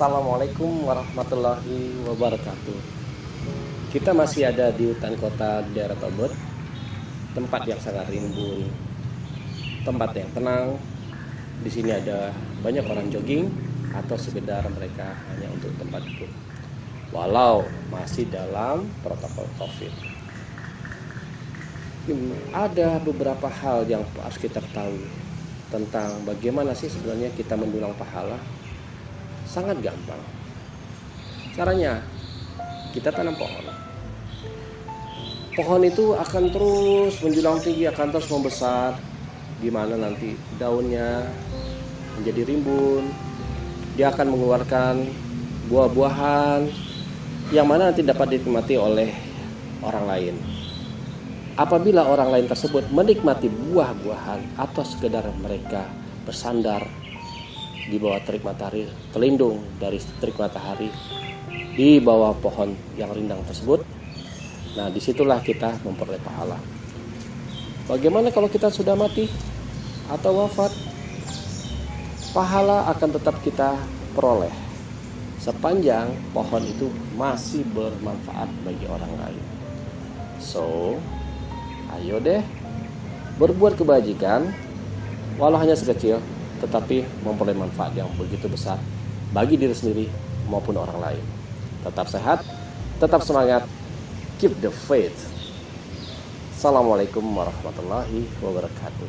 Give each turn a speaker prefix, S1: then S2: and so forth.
S1: Assalamualaikum warahmatullahi wabarakatuh. Kita masih ada di hutan kota daerah Tobet, tempat yang sangat rimbun, tempat yang tenang. Di sini ada banyak orang jogging atau sekedar mereka hanya untuk tempat itu. Walau masih dalam protokol COVID. Ada beberapa hal yang harus kita ketahui tentang bagaimana sih sebenarnya kita mendulang pahala sangat gampang. Caranya kita tanam pohon. Pohon itu akan terus menjulang tinggi, akan terus membesar, di mana nanti daunnya menjadi rimbun. Dia akan mengeluarkan buah-buahan yang mana nanti dapat dinikmati oleh orang lain. Apabila orang lain tersebut menikmati buah-buahan atau sekedar mereka bersandar di bawah terik matahari, terlindung dari terik matahari di bawah pohon yang rindang tersebut. Nah, di situlah kita memperoleh pahala. Bagaimana kalau kita sudah mati atau wafat? Pahala akan tetap kita peroleh sepanjang pohon itu masih bermanfaat bagi orang lain. So, ayo deh berbuat kebajikan walau hanya sekecil tetapi memperoleh manfaat yang begitu besar bagi diri sendiri maupun orang lain. Tetap sehat, tetap semangat, keep the faith. Assalamualaikum warahmatullahi wabarakatuh.